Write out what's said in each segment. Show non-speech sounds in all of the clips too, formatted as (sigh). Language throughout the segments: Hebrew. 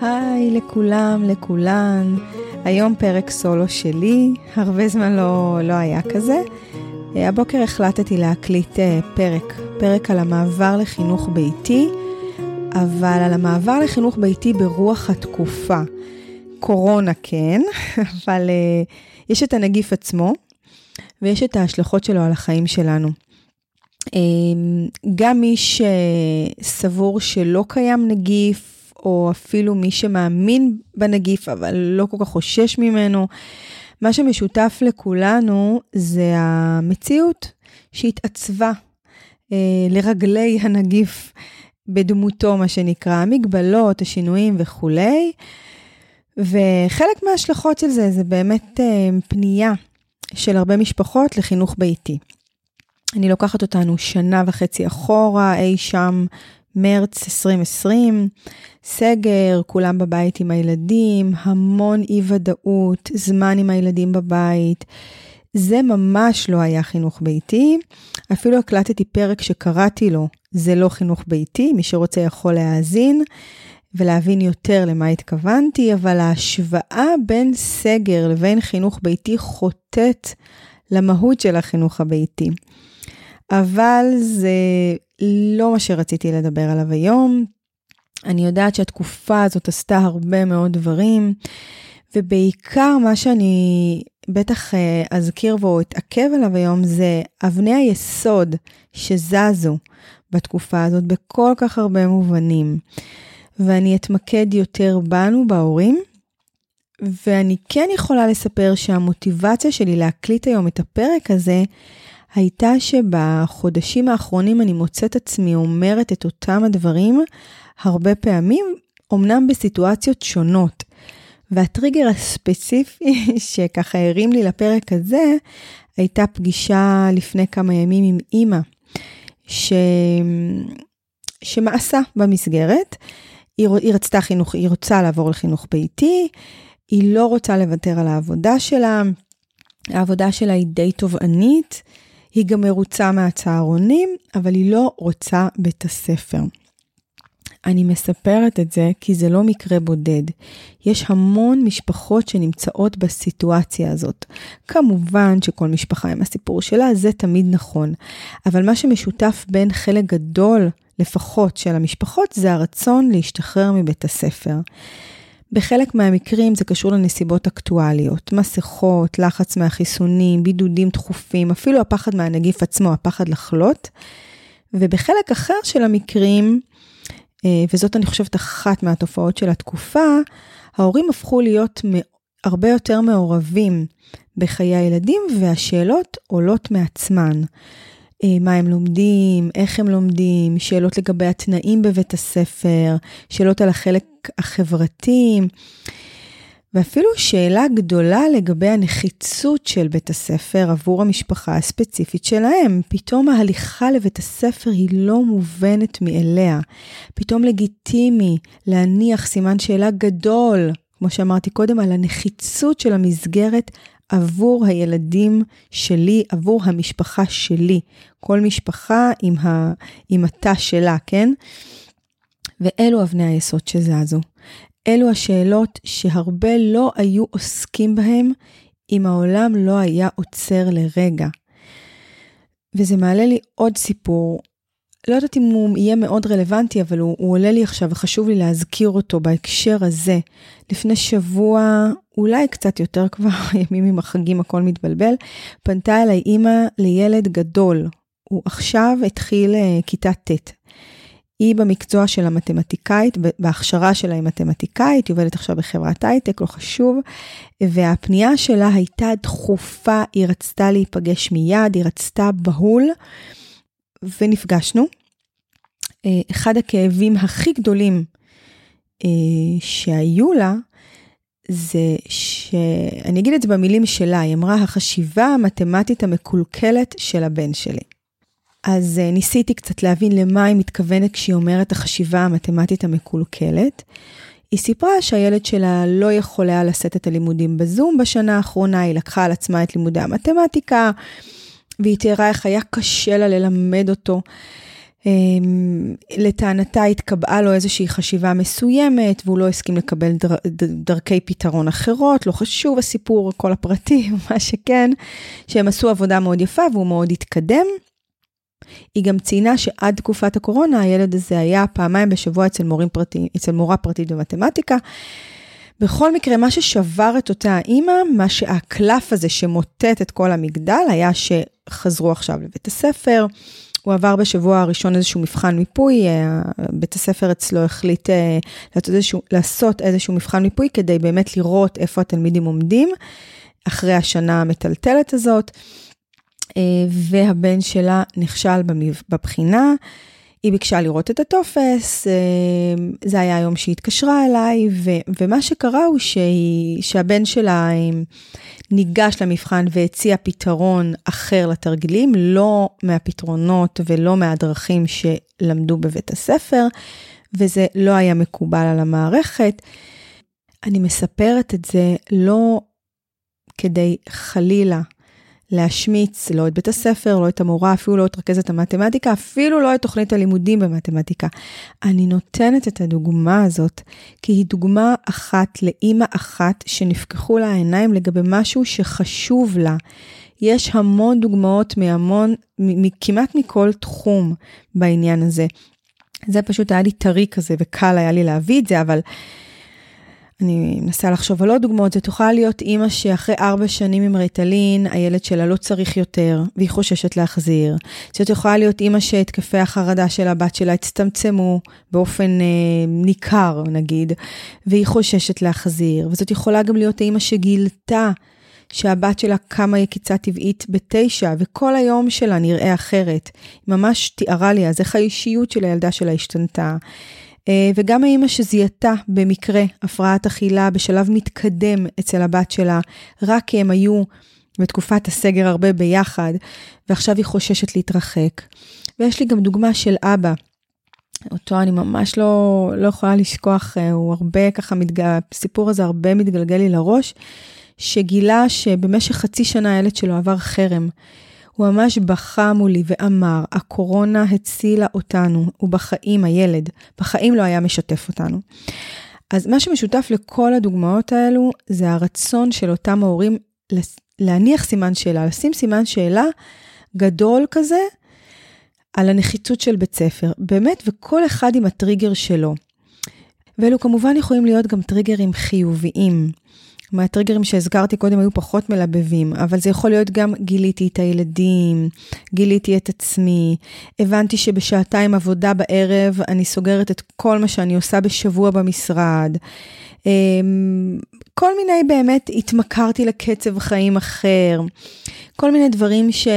היי לכולם, לכולן. היום פרק סולו שלי, הרבה זמן לא, לא היה כזה. אה, הבוקר החלטתי להקליט אה, פרק, פרק על המעבר לחינוך ביתי, אבל על המעבר לחינוך ביתי ברוח התקופה. קורונה כן, (laughs) אבל uh, יש את הנגיף עצמו, ויש את ההשלכות שלו על החיים שלנו. גם מי שסבור שלא קיים נגיף, או אפילו מי שמאמין בנגיף אבל לא כל כך חושש ממנו. מה שמשותף לכולנו זה המציאות שהתעצבה אה, לרגלי הנגיף בדמותו, מה שנקרא, המגבלות, השינויים וכולי. וחלק מההשלכות של זה זה באמת אה, פנייה של הרבה משפחות לחינוך ביתי. אני לוקחת אותנו שנה וחצי אחורה, אי שם מרץ 2020, סגר, כולם בבית עם הילדים, המון אי ודאות, זמן עם הילדים בבית. זה ממש לא היה חינוך ביתי. אפילו הקלטתי פרק שקראתי לו, זה לא חינוך ביתי, מי שרוצה יכול להאזין ולהבין יותר למה התכוונתי, אבל ההשוואה בין סגר לבין חינוך ביתי חוטאת למהות של החינוך הביתי. אבל זה לא מה שרציתי לדבר עליו היום. אני יודעת שהתקופה הזאת עשתה הרבה מאוד דברים, ובעיקר מה שאני בטח אה, אזכיר בו, אתעכב עליו היום, זה אבני היסוד שזזו בתקופה הזאת בכל כך הרבה מובנים. ואני אתמקד יותר בנו, בהורים, ואני כן יכולה לספר שהמוטיבציה שלי להקליט היום את הפרק הזה, הייתה שבחודשים האחרונים אני מוצאת עצמי אומרת את אותם הדברים הרבה פעמים, אמנם בסיטואציות שונות. והטריגר הספציפי (laughs) שככה הרים לי לפרק הזה, הייתה פגישה לפני כמה ימים עם אימא, ש... שמאסה במסגרת. היא, היא רצתה חינוך, היא רוצה לעבור לחינוך ביתי, היא לא רוצה לוותר על העבודה שלה, העבודה שלה היא די תובענית, היא גם מרוצה מהצהרונים, אבל היא לא רוצה בית הספר. אני מספרת את זה כי זה לא מקרה בודד. יש המון משפחות שנמצאות בסיטואציה הזאת. כמובן שכל משפחה עם הסיפור שלה, זה תמיד נכון. אבל מה שמשותף בין חלק גדול, לפחות, של המשפחות, זה הרצון להשתחרר מבית הספר. בחלק מהמקרים זה קשור לנסיבות אקטואליות, מסכות, לחץ מהחיסונים, בידודים תכופים, אפילו הפחד מהנגיף עצמו, הפחד לחלות. ובחלק אחר של המקרים, אה, וזאת אני חושבת אחת מהתופעות של התקופה, ההורים הפכו להיות הרבה יותר מעורבים בחיי הילדים והשאלות עולות מעצמן. אה, מה הם לומדים, איך הם לומדים, שאלות לגבי התנאים בבית הספר, שאלות על החלק החברתי, ואפילו שאלה גדולה לגבי הנחיצות של בית הספר עבור המשפחה הספציפית שלהם. פתאום ההליכה לבית הספר היא לא מובנת מאליה. פתאום לגיטימי להניח סימן שאלה גדול, כמו שאמרתי קודם, על הנחיצות של המסגרת עבור הילדים שלי, עבור המשפחה שלי. כל משפחה עם, ה, עם התא שלה, כן? ואלו אבני היסוד שזזו. אלו השאלות שהרבה לא היו עוסקים בהם אם העולם לא היה עוצר לרגע. וזה מעלה לי עוד סיפור לא יודעת אם הוא יהיה מאוד רלוונטי, אבל הוא, הוא עולה לי עכשיו וחשוב לי להזכיר אותו בהקשר הזה. לפני שבוע, אולי קצת יותר כבר, (laughs) ימים עם החגים הכל מתבלבל, פנתה אליי אימא לילד גדול. הוא עכשיו התחיל אה, כיתה ט'. היא במקצוע של המתמטיקאית, בהכשרה שלה היא מתמטיקאית, היא עובדת עכשיו בחברת הייטק, לא חשוב, והפנייה שלה הייתה דחופה, היא רצתה להיפגש מיד, היא רצתה בהול. ונפגשנו. אה, אחד הכאבים הכי גדולים אה, שהיו לה, זה שאני אגיד את זה במילים שלה, היא אמרה, החשיבה המתמטית המקולקלת של הבן שלי. אז אה, ניסיתי קצת להבין למה היא מתכוונת כשהיא אומרת החשיבה המתמטית המקולקלת. היא סיפרה שהילד שלה לא יכול היה לשאת את הלימודים בזום בשנה האחרונה, היא לקחה על עצמה את לימודי המתמטיקה, והיא תיארה איך היה קשה לה ללמד אותו. אמ, לטענתה התקבעה לו איזושהי חשיבה מסוימת והוא לא הסכים לקבל דר, דרכי פתרון אחרות, לא חשוב הסיפור, כל הפרטים, (laughs) מה שכן, שהם עשו עבודה מאוד יפה והוא מאוד התקדם. היא גם ציינה שעד תקופת הקורונה הילד הזה היה פעמיים בשבוע אצל, פרטי, אצל מורה פרטית במתמטיקה. בכל מקרה, מה ששבר את אותה האימא, מה שהקלף הזה שמוטט את כל המגדל, היה שחזרו עכשיו לבית הספר. הוא עבר בשבוע הראשון איזשהו מבחן מיפוי, אה, בית הספר אצלו החליט אה, לעשות איזשהו, לעשות איזשהו מבחן מיפוי כדי באמת לראות איפה התלמידים עומדים אחרי השנה המטלטלת הזאת. אה, והבן שלה נכשל בבחינה. היא ביקשה לראות את הטופס, זה היה היום שהיא התקשרה אליי, ו, ומה שקרה הוא שהיא, שהבן שלה ניגש למבחן והציע פתרון אחר לתרגילים, לא מהפתרונות ולא מהדרכים שלמדו בבית הספר, וזה לא היה מקובל על המערכת. אני מספרת את זה לא כדי חלילה להשמיץ לא את בית הספר, לא את המורה, אפילו לא את רכזת המתמטיקה, אפילו לא את תוכנית הלימודים במתמטיקה. אני נותנת את הדוגמה הזאת, כי היא דוגמה אחת לאימא אחת שנפקחו לה העיניים לגבי משהו שחשוב לה. יש המון דוגמאות מהמון, כמעט מכל תחום בעניין הזה. זה פשוט היה לי טרי כזה וקל היה לי להביא את זה, אבל אני מנסה לחשוב על עוד דוגמאות, זה תוכל להיות אימא שאחרי ארבע שנים עם ריטלין, הילד שלה לא צריך יותר, והיא חוששת להחזיר. זאת יכולה להיות אימא שהתקפי החרדה של הבת שלה הצטמצמו באופן אה, ניכר, נגיד, והיא חוששת להחזיר. וזאת יכולה גם להיות האימא שגילתה שהבת שלה קמה יקיצה טבעית בתשע, וכל היום שלה נראה אחרת. היא ממש תיארה לי אז איך האישיות של הילדה שלה השתנתה. אה, וגם האימא שזיהתה במקרה הפרעת אכילה בשלב מתקדם אצל הבת שלה, רק כי הם היו בתקופת הסגר הרבה ביחד, ועכשיו היא חוששת להתרחק. ויש לי גם דוגמה של אבא, אותו אני ממש לא, לא יכולה לשכוח, אה, הוא הרבה ככה, מתגל, הסיפור הזה הרבה מתגלגל לי לראש, שגילה שבמשך חצי שנה הילד שלו עבר חרם. הוא ממש בכה מולי ואמר, הקורונה הצילה אותנו, הוא בחיים, הילד, בחיים לא היה משתף אותנו. אז מה שמשותף לכל הדוגמאות האלו, זה הרצון של אותם ההורים להניח סימן שאלה, לשים סימן שאלה גדול כזה על הנחיצות של בית ספר. באמת, וכל אחד עם הטריגר שלו. ואלו כמובן יכולים להיות גם טריגרים חיוביים. מהטריגרים שהזכרתי קודם היו פחות מלבבים, אבל זה יכול להיות גם גיליתי את הילדים, גיליתי את עצמי, הבנתי שבשעתיים עבודה בערב אני סוגרת את כל מה שאני עושה בשבוע במשרד. אמ, כל מיני באמת התמכרתי לקצב חיים אחר, כל מיני דברים ש...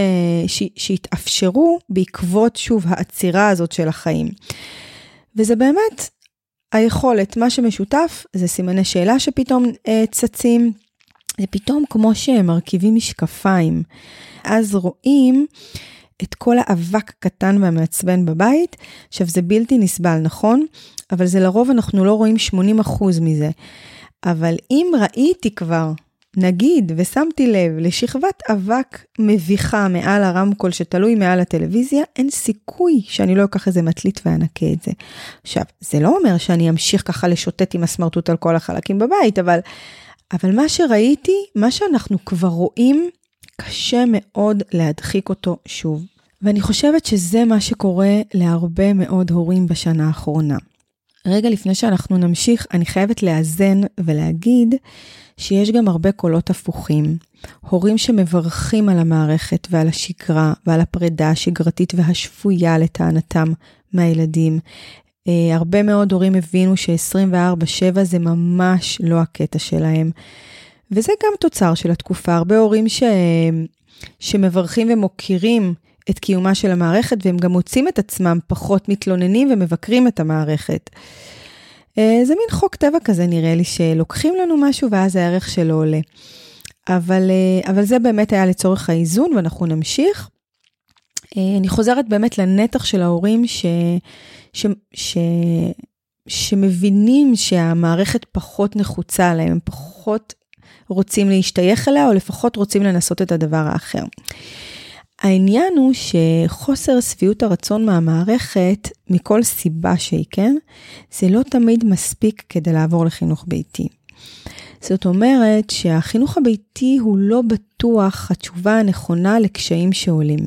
ש... שהתאפשרו בעקבות שוב העצירה הזאת של החיים. וזה באמת היכולת, מה שמשותף זה סימני שאלה שפתאום אה, צצים. זה פתאום כמו שהם מרכיבים משקפיים. אז רואים את כל האבק הקטן והמעצבן בבית. עכשיו, זה בלתי נסבל, נכון? אבל זה לרוב אנחנו לא רואים 80% מזה. אבל אם ראיתי כבר נגיד ושמתי לב לשכבת אבק מביכה מעל הרמקול שתלוי מעל הטלוויזיה, אין סיכוי שאני לא אקח איזה מטלית ואנקה את זה. עכשיו, זה לא אומר שאני אמשיך ככה לשוטט עם הסמרטוט על כל החלקים בבית, אבל, אבל מה שראיתי, מה שאנחנו כבר רואים, קשה מאוד להדחיק אותו שוב. ואני חושבת שזה מה שקורה להרבה מאוד הורים בשנה האחרונה. רגע לפני שאנחנו נמשיך, אני חייבת לאזן ולהגיד שיש גם הרבה קולות הפוכים. הורים שמברכים על המערכת ועל השגרה ועל הפרידה השגרתית והשפויה לטענתם מהילדים. Uh, הרבה מאוד הורים הבינו ש-24/7 זה ממש לא הקטע שלהם. וזה גם תוצר של התקופה. הרבה הורים ש... שמברכים ומוקירים את קיומה של המערכת, והם גם מוצאים את עצמם פחות מתלוננים ומבקרים את המערכת. אה, זה מין חוק טבע כזה נראה לי, שלוקחים לנו משהו ואז הערך שלו עולה. אבל, אה, אבל זה באמת היה לצורך האיזון ואנחנו נמשיך. אה, אני חוזרת באמת לנתח של ההורים ש, ש, ש, שמבינים שהמערכת פחות נחוצה להם, הם פחות רוצים להשתייך אליה, או לפחות רוצים לנסות את הדבר האחר. העניין הוא שחוסר שביעות הרצון מהמערכת, מכל סיבה שהיא, כן? זה לא תמיד מספיק כדי לעבור לחינוך ביתי. זאת אומרת שהחינוך הביתי הוא לא בטוח התשובה הנכונה לקשיים שעולים.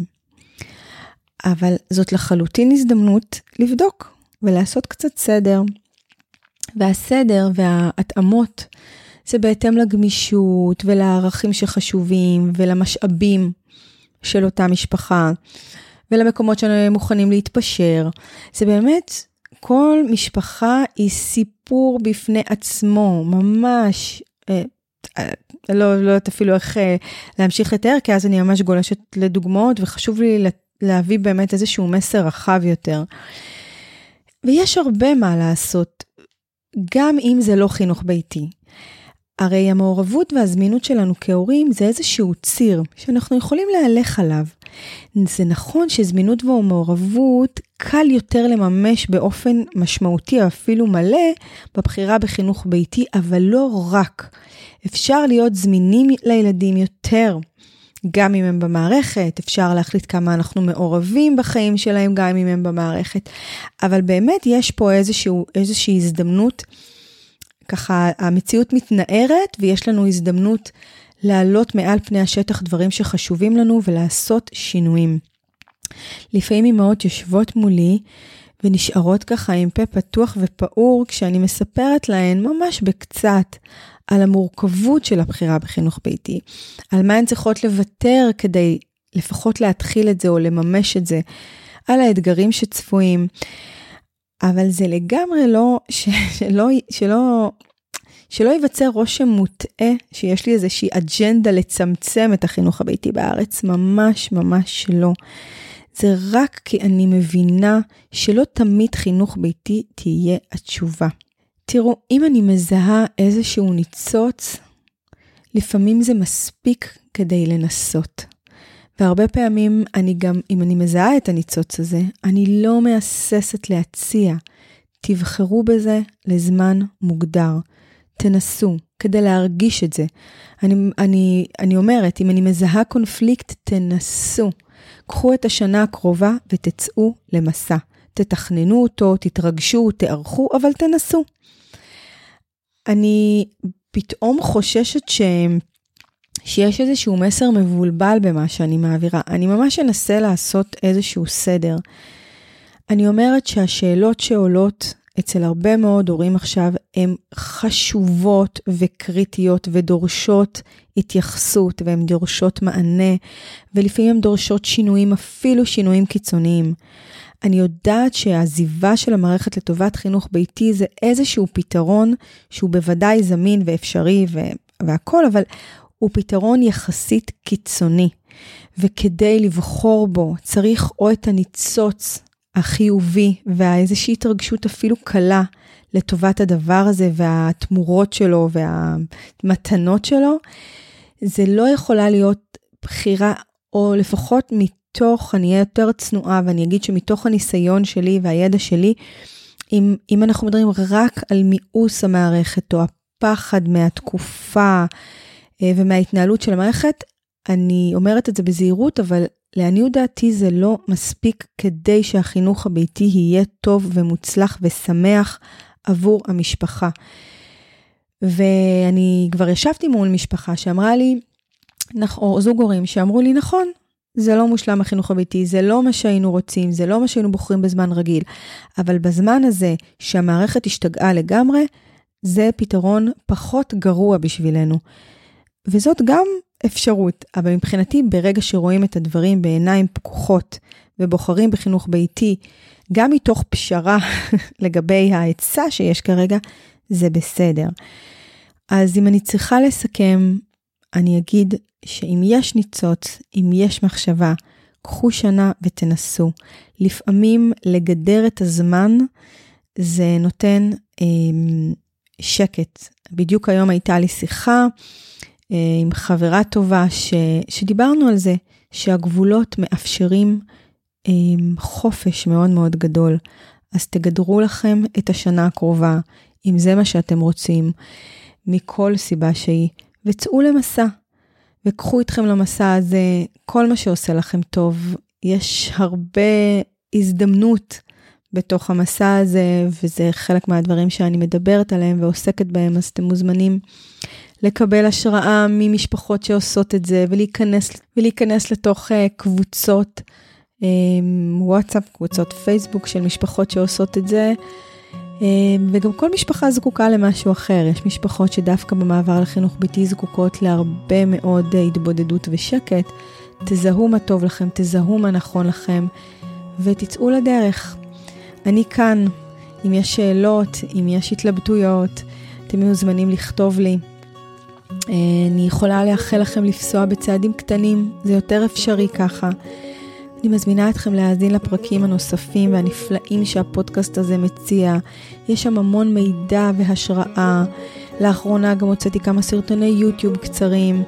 אבל זאת לחלוטין הזדמנות לבדוק ולעשות קצת סדר. והסדר וההתאמות זה בהתאם לגמישות ולערכים שחשובים ולמשאבים של אותה משפחה ולמקומות שהם מוכנים להתפשר. זה באמת, כל משפחה היא סיפור בפני עצמו, ממש. אה, אה, לא, לא יודעת אפילו איך אה, להמשיך לתאר, כי אז אני ממש גולשת לדוגמאות, וחשוב לי להביא באמת איזשהו מסר רחב יותר. ויש הרבה מה לעשות, גם אם זה לא חינוך ביתי. הרי המעורבות והזמינות שלנו כהורים זה איזשהו ציר שאנחנו יכולים להלך עליו. זה נכון שזמינות ומעורבות קל יותר לממש באופן משמעותי, אפילו מלא, בבחירה בחינוך ביתי, אבל לא רק. אפשר להיות זמינים לילדים יותר, גם אם הם במערכת, אפשר להחליט כמה אנחנו מעורבים בחיים שלהם, גם אם הם במערכת. אבל באמת יש פה איזשהו, איזושהי הזדמנות, ככה המציאות מתנערת ויש לנו הזדמנות להעלות מעל פני השטח דברים שחשובים לנו ולעשות שינויים. לפעמים אמהות יושבות מולי ונשארות ככה עם פה פתוח ופעור כשאני מספרת להן ממש בקצת על המורכבות של הבחירה בחינוך ביתי, על מה הן צריכות לוותר כדי לפחות להתחיל את זה או לממש את זה, על האתגרים שצפויים. אבל זה לגמרי לא, שלא, שלא, שלא ייווצר רושם מוטעה שיש לי איזושהי אג'נדה לצמצם את החינוך הביתי בארץ, ממש ממש לא. זה רק כי אני מבינה שלא תמיד חינוך ביתי תהיה התשובה. תראו, אם אני מזהה איזשהו ניצוץ, לפעמים זה מספיק כדי לנסות. והרבה פעמים אני גם, אם אני מזהה את הניצוץ הזה, אני לא מהססת להציע. תבחרו בזה לזמן מוגדר. תנסו, כדי להרגיש את זה. אני, אני, אני אומרת, אם אני מזהה קונפליקט, תנסו. קחו את השנה הקרובה ותצאו למסע. תתכננו אותו, תתרגשו, תערכו, אבל תנסו. אני פתאום חוששת ש... שיש איזשהו מסר מבולבל במה שאני מעבירה. אני ממש אנסה לעשות איזשהו סדר. אני אומרת שהשאלות שעולות אצל הרבה מאוד הורים עכשיו הן חשובות וקריטיות ודורשות התייחסות והן דורשות מענה ולפעמים הן דורשות שינויים, אפילו שינויים קיצוניים. אני יודעת שהעזיבה של המערכת לטובת חינוך ביתי זה איזשהו פתרון שהוא בוודאי זמין ואפשרי והכול, אבל הוא פתרון יחסית קיצוני. וכדי לבחור בו צריך או את הניצוץ החיובי והאיזושהי התרגשות אפילו קלה לטובת הדבר הזה והתמורות שלו והמתנות שלו, זה לא יכולה להיות בחירה, או לפחות מתוך, אני אהיה יותר צנועה ואני אגיד שמתוך הניסיון שלי והידע שלי, אם, אם אנחנו מדברים רק על מיאוס המערכת או הפחד מהתקופה ומההתנהלות של המערכת, אני אומרת את זה בזהירות, אבל לעניות דעתי זה לא מספיק כדי שהחינוך הביתי יהיה טוב ומוצלח ושמח עבור המשפחה. ואני כבר ישבתי מול משפחה שאמרה לי, או זוג הורים שאמרו לי, נכון, זה לא מושלם החינוך הביתי, זה לא מה שהיינו רוצים, זה לא מה שהיינו בוחרים בזמן רגיל, אבל בזמן הזה שהמערכת השתגעה לגמרי, זה פתרון פחות גרוע בשבילנו. וזאת גם אפשרות, אבל מבחינתי ברגע שרואים את הדברים בעיניים פקוחות ובוחרים בחינוך ביתי, גם מתוך פשרה (laughs) לגבי ההיצע שיש כרגע, זה בסדר. אז אם אני צריכה לסכם, אני אגיד שאם יש ניצוץ, אם יש מחשבה, קחו שנה ותנסו. לפעמים לגדר את הזמן זה נותן אה, שקט. בדיוק היום הייתה לי שיחה עם חברה טובה ש, שדיברנו על זה, שהגבולות מאפשרים אה, חופש מאוד מאוד גדול. אז תגדרו לכם את השנה הקרובה, אם זה מה שאתם רוצים, מכל סיבה שהיא, וצאו למסע. וקחו איתכם למסע הזה כל מה שעושה לכם טוב. יש הרבה הזדמנות בתוך המסע הזה, וזה חלק מהדברים שאני מדברת עליהם ועוסקת בהם, אז אתם מוזמנים לקבל השראה ממשפחות שעושות את זה, ולהיכנס, ולהיכנס לתוך uh, קבוצות um, וואטסאפ, קבוצות פייסבוק של משפחות שעושות את זה. um, וגם כל משפחה זקוקה למשהו אחר. יש משפחות שדווקא במעבר לחינוך ביתי זקוקות להרבה מאוד uh, התבודדות ושקט. תזהו מה טוב לכם, תזהו מה נכון לכם, ותצאו לדרך. אני כאן, אם יש שאלות, אם יש התלבטויות, אתם מוזמנים לכתוב לי. אה, אני יכולה לאחל לכם לפסוע בצעדים קטנים, זה יותר אפשרי ככה. אני מזמינה אתכם להאזין לפרקים הנוספים והנפלאים שהפודקאסט הזה מציע. יש שם המון מידע והשראה. לאחרונה גם הוצאתי כמה סרטוני יוטיוב קצרים.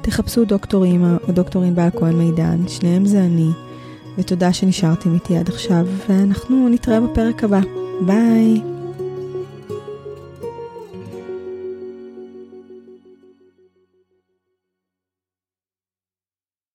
תחפשו דוקטור אימא או דוקטור ענבל כהן מידן, שניהם זה אני. ותודה שנשארתם איתי עד עכשיו, ואנחנו נתראה בפרק הבא. ביי.